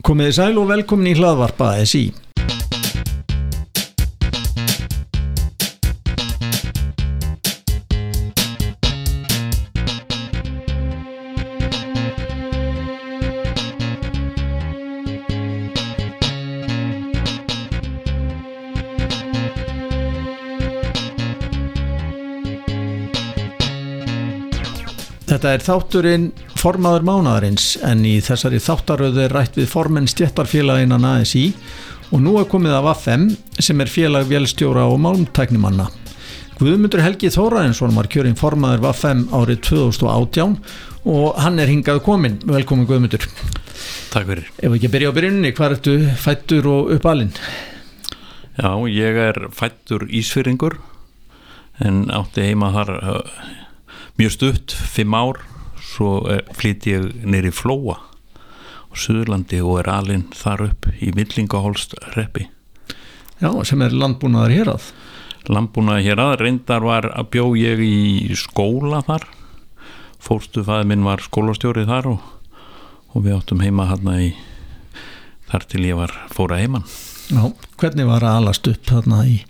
Komið í sæl og velkomin í hlaðvarpa SI. Þetta er þátturinn formaður mánaðarins en í þessari þáttaröðu er rætt við formenn stjættarfélaginan ASI og nú er komið af AFM sem er félag velstjóra og málmtæknimanna. Guðmundur Helgi Þóraðinsson var kjörinn formaður AFM árið 2018 og hann er hingað komin. Velkomin Guðmundur. Takk fyrir. Ef við ekki byrja á byrjunni, hvað ertu fættur og uppalinn? Já, ég er fættur ísfyrringur en átti heima þar mjög stutt, fimm ár svo flýtti ég neyri Flóa á Suðurlandi og er alinn þar upp í Villingahólst reppi Já, sem er landbúnaðar hér að? Landbúnaðar hér að, reyndar var að bjó ég í skóla þar. Fórstu fæði minn var skólastjórið þar og, og við áttum heima hérna í þar til ég var fóra heimann Já, hvernig var að alast upp þarna í,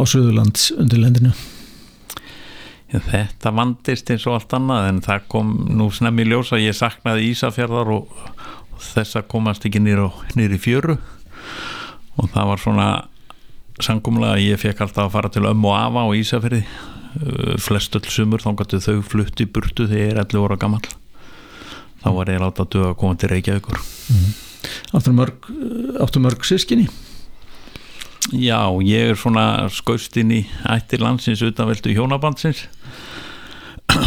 á Suðurlands undirlendinu? Þetta vandist eins og allt annað en það kom nú snemmi ljós að ég saknaði Ísafjörðar og, og þess að komast ekki nýri fjöru og það var svona sangumlega að ég fekk alltaf að fara til ömm og afa á Ísafjörði flest öll sumur þá gætu þau flutti burtu þegar ég er 11 óra gammal þá var ég láta að döga að koma til Reykjavíkur mm. Áttu mörg, mörg sískinni? Já, ég er svona skaust inn í ættir landsins utanveldu hjónabandsins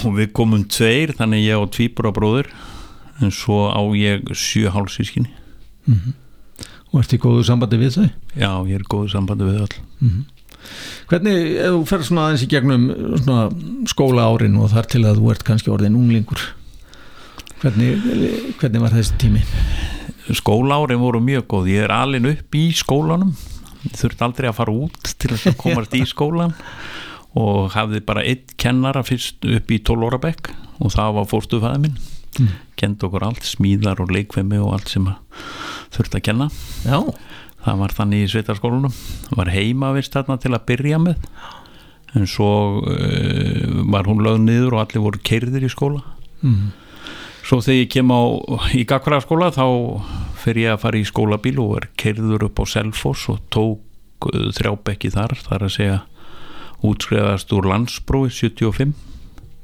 og við komum tveir þannig ég á tvíbura bróður en svo á ég sjö hálfsískinni mm -hmm. Og ert í góðu sambandi við þau? Já, ég er í góðu sambandi við öll mm -hmm. Hvernig, ef þú fer svona aðeins í gegnum svona skóla árin og þar til að þú ert kannski orðin unglingur hvernig, hvernig var þessi tími? Skóla árin voru mjög góð, ég er alin upp í skólanum þurfti aldrei að fara út til að komast í skólan og hafði bara eitt kennara fyrst upp í 12 óra bekk og það var fórstufæði minn mm. kend okkur allt, smíðar og leikvemi og allt sem þurfti að kenna Já. það var þannig í sveitarskólunum var heimavist þarna til að byrja með en svo uh, var hún lögð niður og allir voru keirðir í skóla mm. svo þegar ég kem á í Gagfræðaskóla þá fer ég að fara í skólabíl og er keirður upp á Selfoss og tók þrjábekki þar þar að segja útskreðast úr landsbrói 75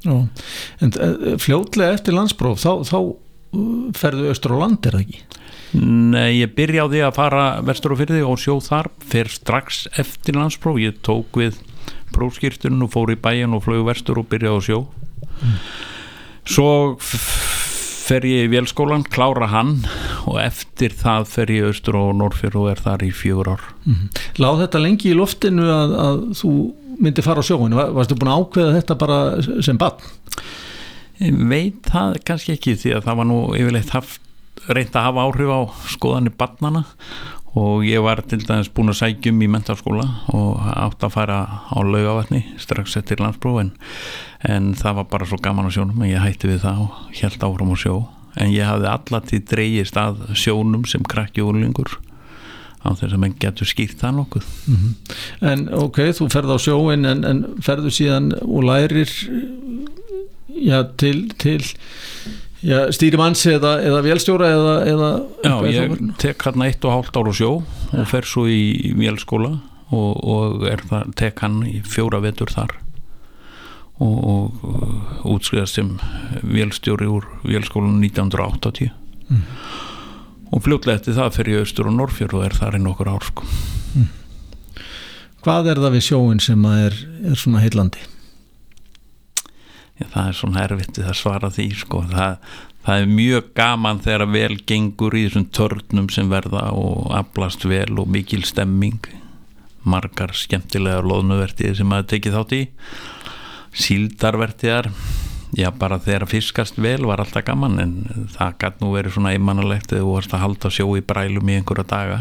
Já, en fljótlega eftir landsbróf þá, þá ferðu austur á land er það ekki? Nei, ég byrja á því að fara vestur á fyrði og sjó þar fer strax eftir landsbróf ég tók við prófskýrtunum og fór í bæjan og flög vestur og byrjaði á sjó mm. svo fer ég í vélskólan, klára hann og eftir það fer ég austur og norrfjörð og er þar í fjögur ár mm -hmm. Láð þetta lengi í loftinu að, að þú myndi fara á sjóinu, varstu búin að ákveða þetta bara sem bann? Veit það kannski ekki því að það var nú yfirleitt haft, reynd að hafa áhrif á skoðanir bannana og ég var til dæmis búin að sækjum í mentarskóla og átt að fara á laugavatni strax eftir landsbrú en, það var bara svo gaman á sjónum en ég hætti við það og held áfram á sjó. En ég hafði allatið dreyjist að sjónum sem krakki úrlingur á þess að menn getur skýrt það nokkuð mm -hmm. En ok, þú ferð á sjóin en, en ferðu síðan og lærir já, til, til já, stýrimanns eða, eða vélstjóra eða, eða Já, ég tek hann eitt og hálft ára sjó og fer svo í vélskóla og, og það, tek hann í fjóra vetur þar og, og útskriðast sem vélstjóri úr vélskólan 1980 mm. Og fljóðlega eftir það fer ég austur og norrfjörð og er þar í nokkur ár sko. mm. Hvað er það við sjóin sem er, er svona heillandi? Já, það er svona erfitt að svara því sko. það, það er mjög gaman þegar vel gengur í þessum törnum sem verða og aflast vel og mikil stemming margar skemmtilega loðnuvertið sem maður tekið þátt í síldarvertiðar já bara þegar fiskast vel var alltaf gaman en það gæti nú verið svona einmannalegt eða þú varst að halda sjó í brælum í einhverja daga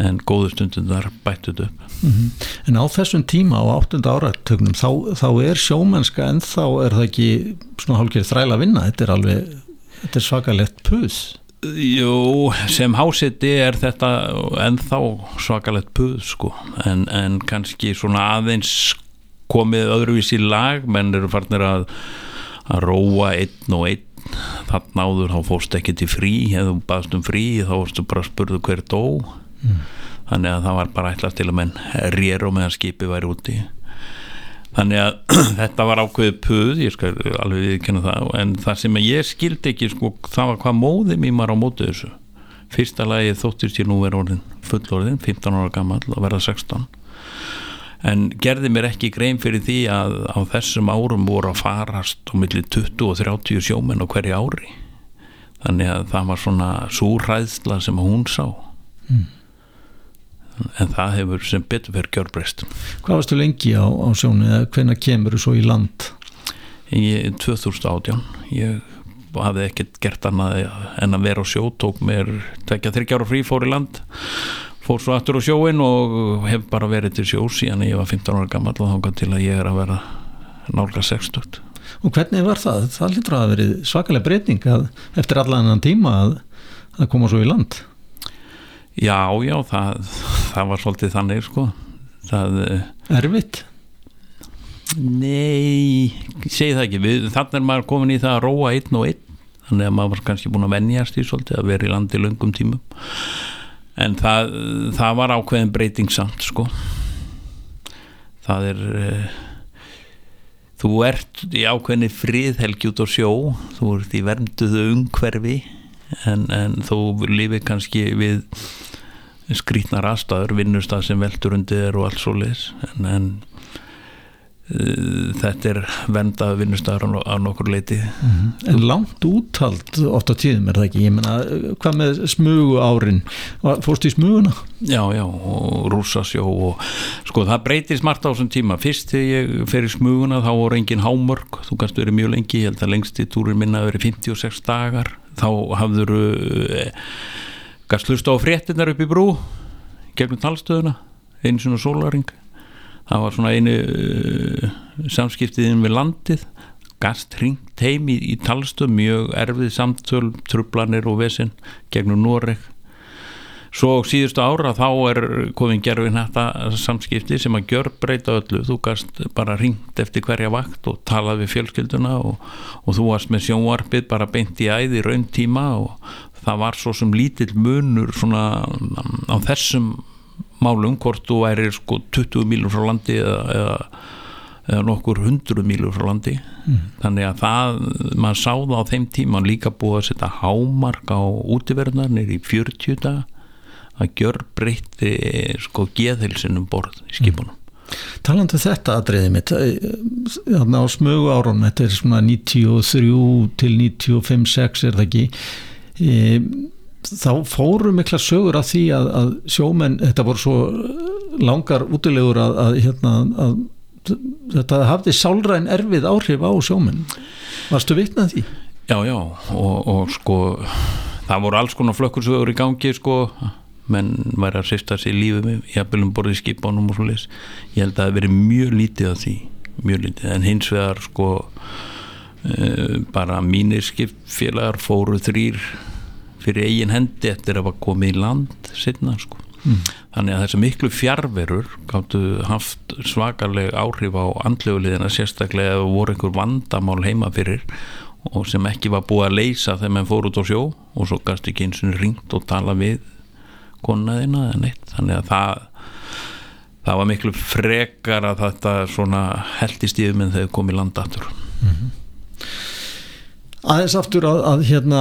en góðu stundum þar bættut upp mm -hmm. En á þessum tíma á 8. áratögnum þá, þá er sjómennska en þá er það ekki svona hálfgerð þræla að vinna þetta er alveg, þetta er svakalegt puð Jú, sem háseti er þetta ennþá svakalegt puð sko en, en kannski svona aðeins komið öðruvísi í lag menn eru farnir að, að róa einn og einn. Þannig áður þá fórst ekki til frí eða þú baðst um frí þá fórstu bara að spurðu hver dó. Mm. þannig að það var bara ætlast til að menn rér og meðan skipi væri úti. Þannig að þetta var ákveðið puð ég skal alveg viðkynna það en það sem ég skildi ekki sko, það var hvað móði mér var á mótið þessu. Fyrsta lagi þóttist ég nú verið orðin fullorðin, 15 ára gammal og verða 16 en gerði mér ekki grein fyrir því að á þessum árum voru að farast á milli 20 og 30 sjómen á hverju ári. Þannig að það var svona súræðsla sem hún sá. Mm en það hefur sem betur verið gjörbreyst. Hvað varstu lengi á, á sjónu eða hvenna kemur þú svo í land? Í 2018 ég hafði ekkert gert annað en að vera á sjó tók mér tekja þryggjára frí, fór í land fór svo aftur á sjóin og hef bara verið til sjó síðan ég var 15 ára gammal og þá til að ég er að vera nálga 60 Og hvernig var það? Það lítur að verið svakalega breyting að eftir allan annan tíma að, að koma svo í land. Já, já, það, það var svolítið þannig sko. Það, eh, Erfitt? Nei, segi það ekki. Við, þannig er maður komin í það að róa einn og einn. Þannig að maður var kannski búin að vennjast í svolítið að vera í landi löngum tímum en það, það var ákveðin breyting samt sko. Það er uh, þú ert í ákveðinni friðhelgi út á sjó. Þú ert í vernduðu umhverfi en, en þó lífið kannski við skrítnar aðstæður, vinnustaf sem veldur undir og allt svo leis en, en þetta er vendað vinnustafur á, nokkur leiti mm -hmm. En langt úthald ofta tíðum er það ekki, ég menna hvað með smugu árin? Fórst í smuguna? Já, já, og rúsasjó og sko það breytist margt á þessum tíma. Fyrst þegar ég fer í smuguna þá voru engin hámörk, þú kannst verið mjög lengi ég held að lengsti túrin minna verið 56 dagar. Þá hafður eh, gæst hlusta á fréttinar upp í brú gegnum talstöðuna einu svona sólaring það var svona einu uh, samskiptiðin við landið. Gæst hringt heim í, í talstöð mjög erfið samtöl trublanir og vesen gegnum Noreg. Svo síðustu ára þá er komin gerfin þetta samskipti sem að gjör breyta öllu. Þú gæst bara ringt eftir hverja vakt og talað við fjölskylduna og, og þú varst með sjónvarpið bara beint í æði raun tíma og það var svo sem lítill munur svona á þessum málum hvort þú væri sko 20 mílur frá landi eða, eða, eða nokkur hundru mílur frá landi mm. þannig að það, maður sáða á þeim tíma líka búið að setja hámark á útiverðnar nýri í 40 daga að gjör breytti sko geðhilsinum borð í skipunum. Mm. Talandu um þetta aðriðið mitt, þarna á smögu árum, þetta er svona 93 til 95-6 er það ekki, e, þá fóru mikla sögur að því að, að sjómenn, þetta voru svo langar útilegur að, að, hérna, að þetta hafði sálræn erfið áhrif á sjómenn. Varstu vitnað því? Já, já, og, og sko það voru alls konar flökkursögur í gangi sko menn væri að sýsta sér lífið með jafnvelum borðið skipánum og svo leis ég held að það veri mjög lítið af því mjög lítið, en hins vegar sko uh, bara mínir skipfélagar fóru þrýr fyrir eigin hendi eftir að komið í land setna sko mm. þannig að þessu miklu fjárverur gáttu haft svakaleg áhrif á andlegulegina sérstaklega ef voru einhver vandamál heima fyrir og sem ekki var búið að leysa þegar mann fór út á sjó og svo gæst ekki eins og ringt og tala við konaðina eða neitt þannig að það það var miklu frekar að þetta svona heldist í um en þegar komið landatur mm -hmm. Aðeins aftur að, að hérna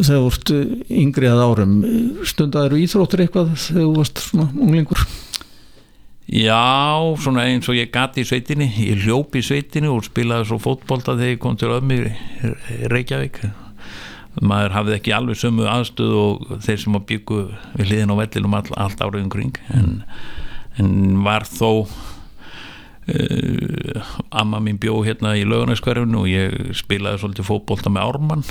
þegar þú vart yngri að árum stundaður íþróttur eitthvað þegar þú varst svona unglingur? Já, svona eins og ég gati í sveitinni, ég hljópi í sveitinni og spilaði svo fótbolta þegar ég kom til öðmir í Reykjavík. Maður hafði ekki alveg sömu aðstöð og þeir sem að byggu við hliðin á vellinum all, allt árið umkring en, en var þó uh, amma mín bjó hérna í lögunarskverfinu og ég spilaði svolítið fótbolta með Ármann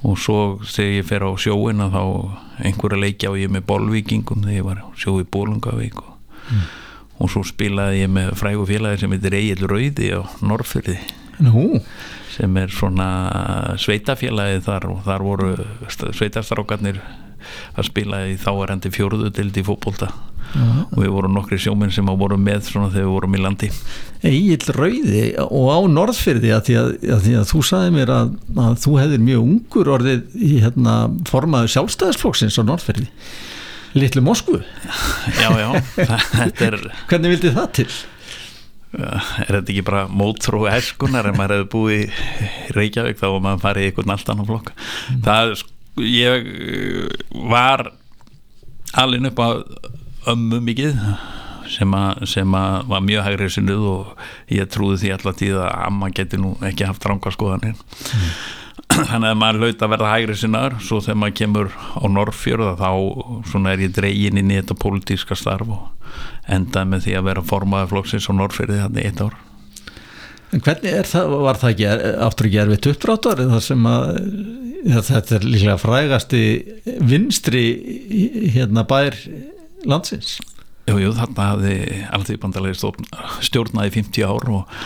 og svo þegar ég fer á sjóin að þá einhverja leikja á ég með bolvíkingum þegar ég var sjó í Bólungavík og, mm. og svo spilaði ég með frægu félagi sem heitir Egil Rauði á Norrfyrði Nú, sem er svona sveitafélagið þar og þar voru sveitastrákarnir að spila í þáarendi fjóruðu dildi fótbolta. Og við vorum nokkri sjóminn sem voru með þegar við vorum í landi. Egil Rauði og á Norðfyrði að því að, að, því að þú saði mér að, að þú hefðir mjög ungur orðið í hérna, formaðu sjálfstæðisflokksins á Norðfyrði Littlu Moskvu. Já, já, þetta er Hvernig vildi það til? er þetta ekki bara mótrú eskunar en maður hefði búið í Reykjavík þá var maður farið í einhvern allt annan flokk. Mm. það, ég var alveg upp á ömmu mikið sem að, sem að var mjög hægrið sinnuð og ég trúði því alltaf tíð að amma geti nú ekki haft ranga skoðanir mm. þannig að maður hlaut að verða hægrið sinnaður svo þegar maður kemur á Norrfjörða þá er ég dregin inn í þetta pólitíska starf og endaði með því að vera formaði flokksins á Norrfjörði þannig eitt ár En hvernig er það, var það ekki áttur ekki erfitt uppdráttar þar sem að þetta er líklega frægasti vinstri hérna bær landsins? Jú, jú, þarna hafði alltaf bandalegi stjórnaði 50 ár og,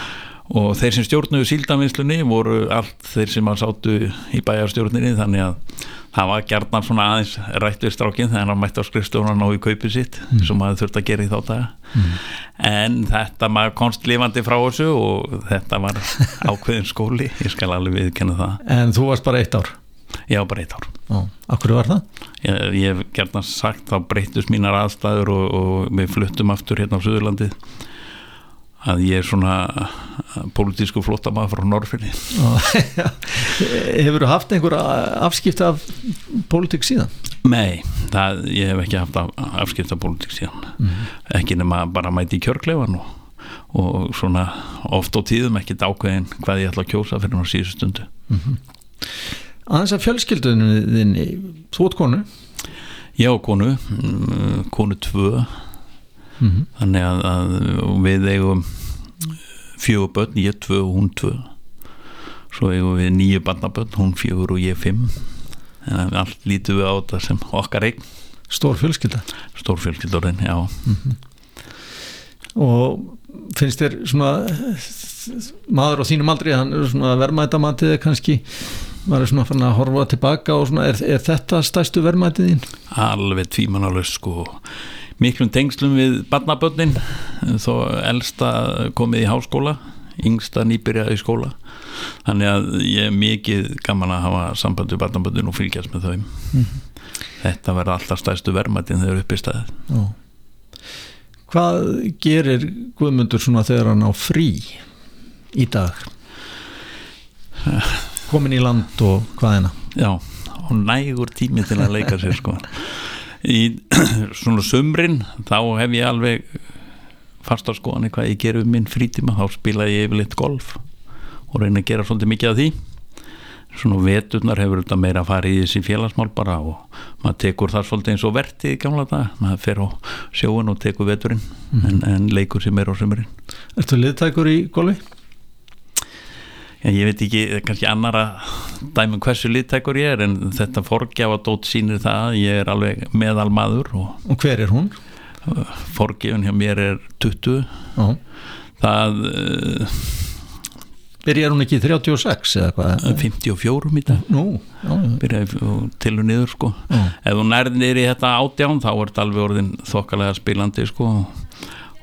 og þeir sem stjórnuðu síldavinslunni voru allt þeir sem að sátu í bæjarstjórninni þannig að það var gerðnar svona aðeins rætt við strákinn þegar hann mætti á skrifstofunan og í kaupið sitt mm. sem maður þurfti að gera í þá daga mm. en þetta maður konst lifandi frá þessu og þetta var ákveðin skóli, ég skal alveg viðkenna það En þú varst bara eitt ár? Já, bara eitt ár Akkur var það? Ég, ég hef gerðnar sagt þá breytust mínar aðstæður og, og við fluttum aftur hérna á Suðurlandið að ég er svona pólitísku flottamað frá Norrfjörni Hefur þú haft einhver afskipt af pólitík síðan? Nei, það, ég hef ekki haft afskipt af pólitík síðan. Mm ekki nema bara mæti í kjörklefan og, og svona oft á tíðum ekkert ákveðin hvað ég ætla að kjósa fyrir náðu síðustu stundu. Mm -hmm. Aðeins að fjölskyldunni þinni, þú ert konu? Já, konu, mm, konu tvö mm -hmm. þannig að, að við eigum fjögur börn, ég tvö og hún tvö svo eigum við nýju barnabörn, hún fjögur og ég fimm en allt lítum við á þetta sem okkar eign Stór fjölskylda Stór fjölskylda, já mm -hmm. Og finnst þér svona maður á þínum aldrei, hann er svona vermaðitamatið kannski maður er svona fann að horfa tilbaka og svona, er, er þetta stæstu vermaðtiðin? Alveg tvímanalös sko miklum tengslum við barnabönnin þó elsta komið í háskóla yngsta nýbyrjaði í skóla þannig að ég er mikið gaman að hafa samband við barnabönnin og fylgjast með þau mm -hmm. þetta verður alltaf stæðstu vermaðin þegar upp í staðið Ó. Hvað gerir Guðmundur svona þegar hann á frí í dag? Komin í land og hvaðina? Já, og nægur tími til að leika sér sko í svona sömrin þá hef ég alveg fast á skoðan hvað ég ger um minn frítíma þá spila ég yfirleitt golf og reyna að gera svolítið mikið af því svona veturnar hefur þetta meira að fara í þessi félagsmál bara og maður tekur það svolítið eins og vertið í gamla dag maður fer á sjóun og tekur veturinn mm. en, en leikur sem er á sömurinn Ertu liðtækur í golfi? Já, ég veit ekki, kannski annar að dæmum hversu littækur ég er en þetta forgjafadótt sínir það ég er alveg meðal maður og, og hver er hún? forgjafun hjá mér er 20 Ó. það uh, byrjar hún ekki 36 eða hvað? 54 um í dag Nú, byrjaði til og niður sko Ó. ef hún nærðir í þetta átján þá er þetta alveg orðin þokkalega spilandi sko og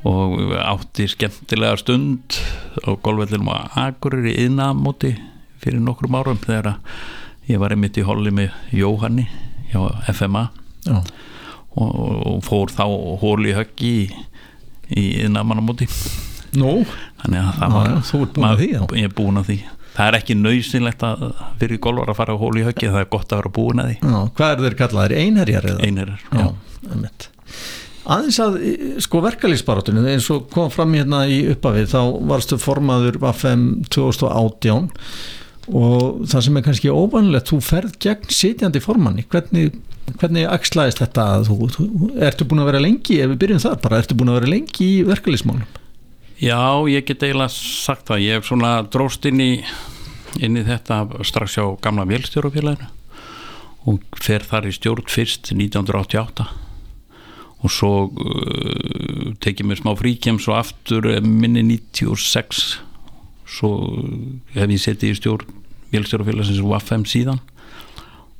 átti skemmtilega stund á golvvellinum á Akureyri innamóti fyrir nokkrum árum þegar ég var einmitt í holli með Jóhanni hjá FMA og, og fór þá hóli höggi í, í innamannamóti Nú, þannig að það var þú ert búin að því ég er búin að því. Það er ekki nöysinlegt að fyrir golvar að fara á hóli höggi það er gott að vera búin að því. Já, Hvað er þeir kallaðir? Einherjar? Einherjar, já, já aðeins að sko verkalýsbaratunni eins og kom fram hérna í uppafið þá varstu formaður FM 2018 og það sem er kannski óvanlegt þú ferð gegn sitjandi formanni. Hvernig, hvernig axlaðist þetta þú, þú, ertu búin að vera lengi ef við byrjum þar bara, ertu búin að vera lengi í verkalýsmálum Já, ég get eiginlega sagt það, ég hef svona dróst inn í inn í þetta strax á gamla velstjórufélaginu og fer þar í stjórn fyrst 1988 og svo uh, tekið mér smá fríkjem svo aftur minni 96 svo hef ég setið í stjórn vélstjórafélagsins UFM síðan.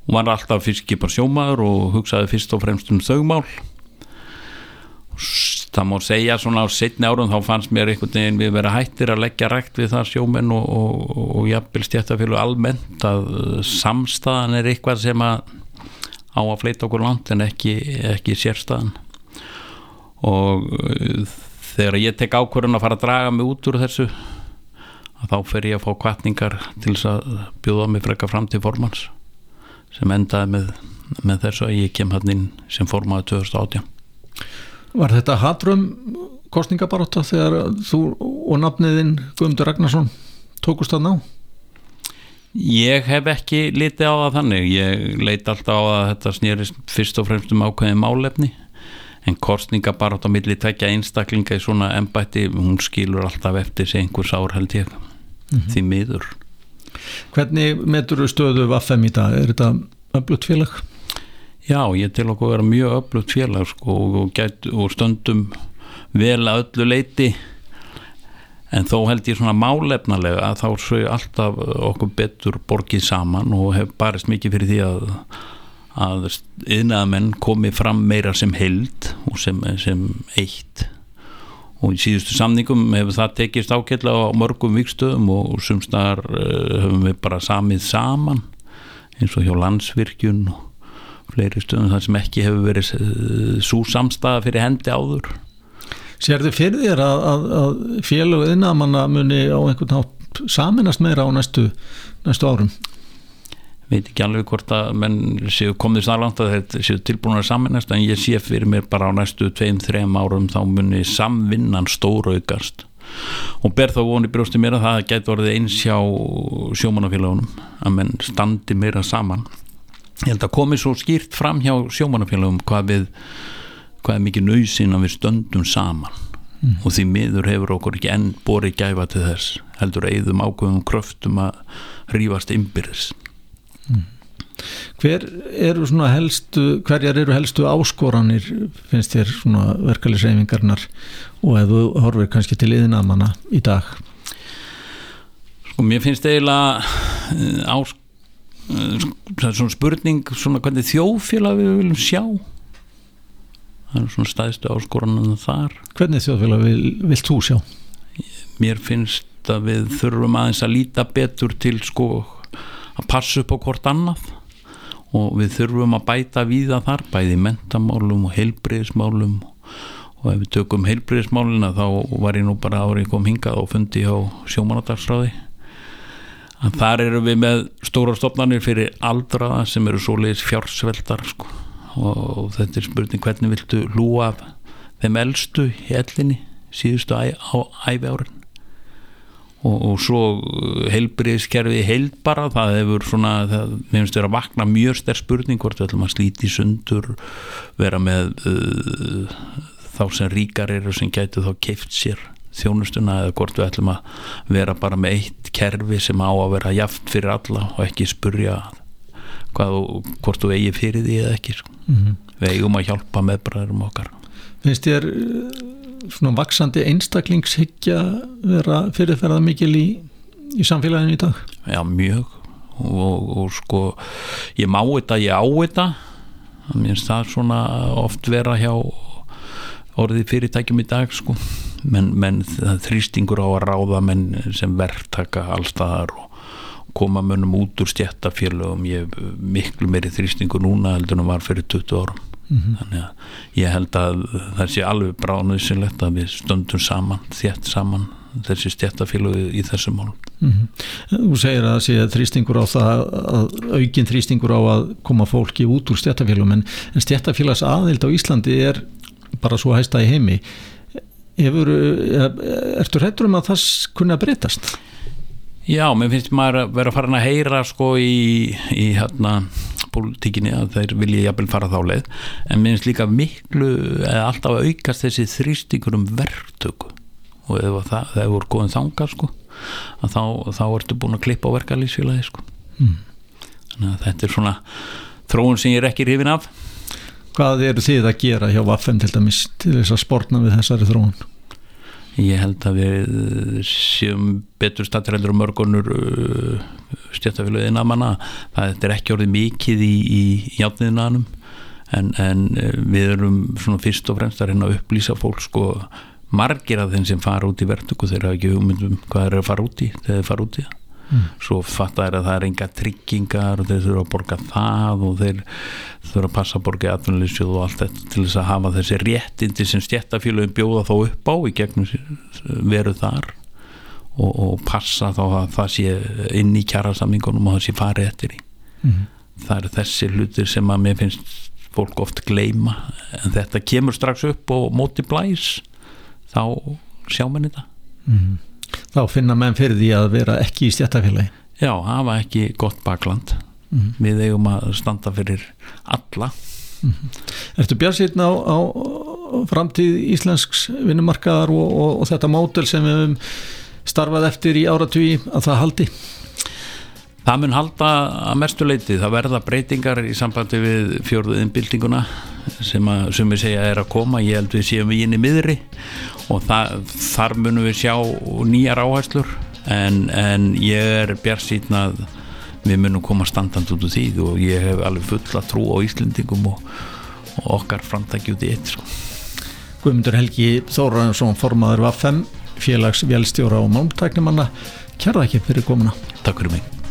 Og var alltaf fiskipar sjómaður og hugsaði fyrst og fremst um þaugmál það má segja svona á setni árum þá fannst mér einhvern veginn við vera hættir að leggja rægt við það sjómenn og, og, og jafnvel stjættafélag almennt að samstæðan er eitthvað sem að á að fleita okkur land en ekki, ekki sérstæðan og uh, þegar ég tek ákvörðun að fara að draga mig út úr þessu þá fer ég að fá kvartningar til þess að bjóða mig frekka fram til formans sem endaði með, með þessu að ég kem hann inn sem formaði 2018 Var þetta hatrum kostningabaróta þegar þú og nafniðinn Guðmundur Ragnarsson tókust að ná? Ég hef ekki litið á það þannig. Ég leit alltaf á að þetta snýrist fyrst og fremst um ákveðin málefni en kostningabaróta milli tekja einstaklinga í svona embætti hún skilur alltaf eftir sig einhvers ár held ég mm -hmm. því miður Hvernig metur þú stöðu Vaffem í dag? Er þetta öflugt félag? Já, ég til okkur vera mjög öflugt félag sko, og, get, og stundum vel að öllu leiti en þó held ég svona málefnalega að þá séu alltaf okkur betur borgið saman og hef barist mikið fyrir því að að yðnaðamenn komi fram meira sem held og sem, sem eitt og í síðustu samningum hefur það tekist ákveðlega á mörgum vikstöðum og sumstar eh, höfum við bara samið saman eins og hjá landsvirkjun og fleiri stöðum þar sem ekki hefur verið eh, svo samstaða fyrir hendi áður Sér þið fyrir þér að, að, að félag innamanna muni á einhvern nátt saminast meira á næstu, næstu árum? Veit ekki alveg hvort að menn séu komið snarlant að þetta séu tilbúin að saminast en ég sé fyrir mér bara á næstu 2-3 árum þá muni samvinnan stóraugast og ber þá voni brjósti mér að það gæti orðið eins hjá sjómanafélagunum að menn standi meira saman. Ég held að komi svo skýrt fram hjá sjómanafélagum hvað við hvað er mikið nöysinn að við stöndum saman. Mm. og því miður hefur okkur ekki enn borið gæfa til þess heldur eigðum ákveðum kröftum að rífast ymbirðis mm. Hver eru svona helstu hverjar eru helstu áskoranir finnst þér svona verkefliðsreyfingarnar og ef þú horfir kannski til yðinamanna í dag Sko mér finnst eiginlega áskoran það er svona spurning svona hvernig þjóðfélag við viljum sjá það er svona stæðstu áskoranum þar hvernig þjóðfélag vil, vilt þú sjá? Mér finnst að við þurfum aðeins að líta betur til sko að passa upp á hvort annað. Og við þurfum að bæta víða þar bæði mentamálum og heilbreyðismálum og ef við tökum heilbreyðismálina þá var ég nú bara árið kom hingað og fundi á sjómanadagsráði að þar eru við með stóra stofnarnir fyrir aldraða sem eru svo leiðis fjársveldar sko. og þetta er spurning hvernig viltu lúa þeim eldstu í ellinni síðustu æfi árin og, og svo heilbriðskerfi heild bara það hefur svona, það finnst vera að vakna mjög sterk spurning hvort við ætlum að slíti sundur vera með uh, þá sem ríkar eru sem gætu þá keift sér þjónustuna eða hvort við ætlum að vera bara með eitt kerfi sem á að vera jaft fyrir alla og ekki spurja hvað, hvort þú eigi fyrir því eða ekki mm -hmm. við eigum að hjálpa meðbræðurum okkar finnst þér eh, svona vaksandi einstaklingshyggja vera fyrirferða mikil í, í samfélaginu í dag? Já mjög. Og, og sko ég má þetta, ég á þetta. Mér finnst það svona oft vera hjá orðið fyrirtækjum í dag sko. Menn, menn þrýstingur á að ráða menn sem verktaka allstaðar og koma mönnum út úr stjættafélögum ég miklu meiri þrýstingur núna heldur en var fyrir 20 árum mm -hmm. þannig að ég held að það sé alveg bráðnöðsynlegt að við stöndum saman, þjætt saman þessi stjættafélögu í þessum mál mm -hmm. Þú segir að það sé þrýstingur á það að aukinn þrýstingur á að koma fólki út úr stjættafélögum en, en stjættafélags aðild á Íslandi er bara svo hægsta í heimi Hefur, ertu hrettur um að það kunna breytast? Já, mér finnst maður að vera farin að heyra sko í, í hérna pólitíkinni að þeir vilja jafnvel fara þá leið en mér finnst líka miklu eða alltaf að aukast þessi þrýstingur um verktöku og ef það, það hefur góðin þanga sko að þá, þá ertu búin að klippa á verkalýsfélagi sko mm. þannig að þetta er svona þróun sem ég er ekki hrifin af Hvað eru þið að gera hjá Vaffen til dæmis til þess að spórna við þessari þróun? Ég held að við séum betur stattirældur og mörgunur uh, stjættafélagin að manna það er ekki orðið mikið í, í játniðinanum en, en uh, við erum fyrst og fremst að reyna að upplýsa fólk sko margir af þeim sem fara út í verðtöku þeir hafa ekki hugmyndum hvað þeir eru að fara út í þegar þeir fara út í það mm. svo fattar þeir að það er enga tryggingar og þeir þurfa að borga það og þeir þurfa að passa að borga atvinnulísjóð og allt þetta til þess að hafa þessi réttindi sem stjættafélagin bjóða þá upp á í gegnum veru þar og, og passa þá að það sé inn í kjærasamningunum og það sé farið eftir í mm. það eru þessi hlutir sem að mér finnst fólk oft gleima en þetta kemur strax upp og móti blæs þá sjá mann þetta mm. Þá finna menn fyrir því að vera ekki í stjættafélagi Já, hafa ekki gott bakland mm. við eigum að standa fyrir alla mm. Ertu björnsýrn á, á framtíð íslensks vinnumarkaðar og, og, og þetta mótel sem við hefum starfað eftir í áratví að það haldi? Það mun halda að mestu leiti, það verða breytingar í sambandi við fjórðuðinbildinguna sem að sumi segja er að koma, ég held við séum við inn í miðri og það, þar munum við sjá nýjar áherslur. En, en ég er bjart síðan að við munum koma standand út úr því og ég hef alveg fulla trú á Íslendingum og, og okkar framtæki út í eitt sko. Guðmundur Helgi Þóraðarsson formadur 5 félags velstjóra og málmtæknumanna kærða ekki fyrir komuna. Takk fyrir mig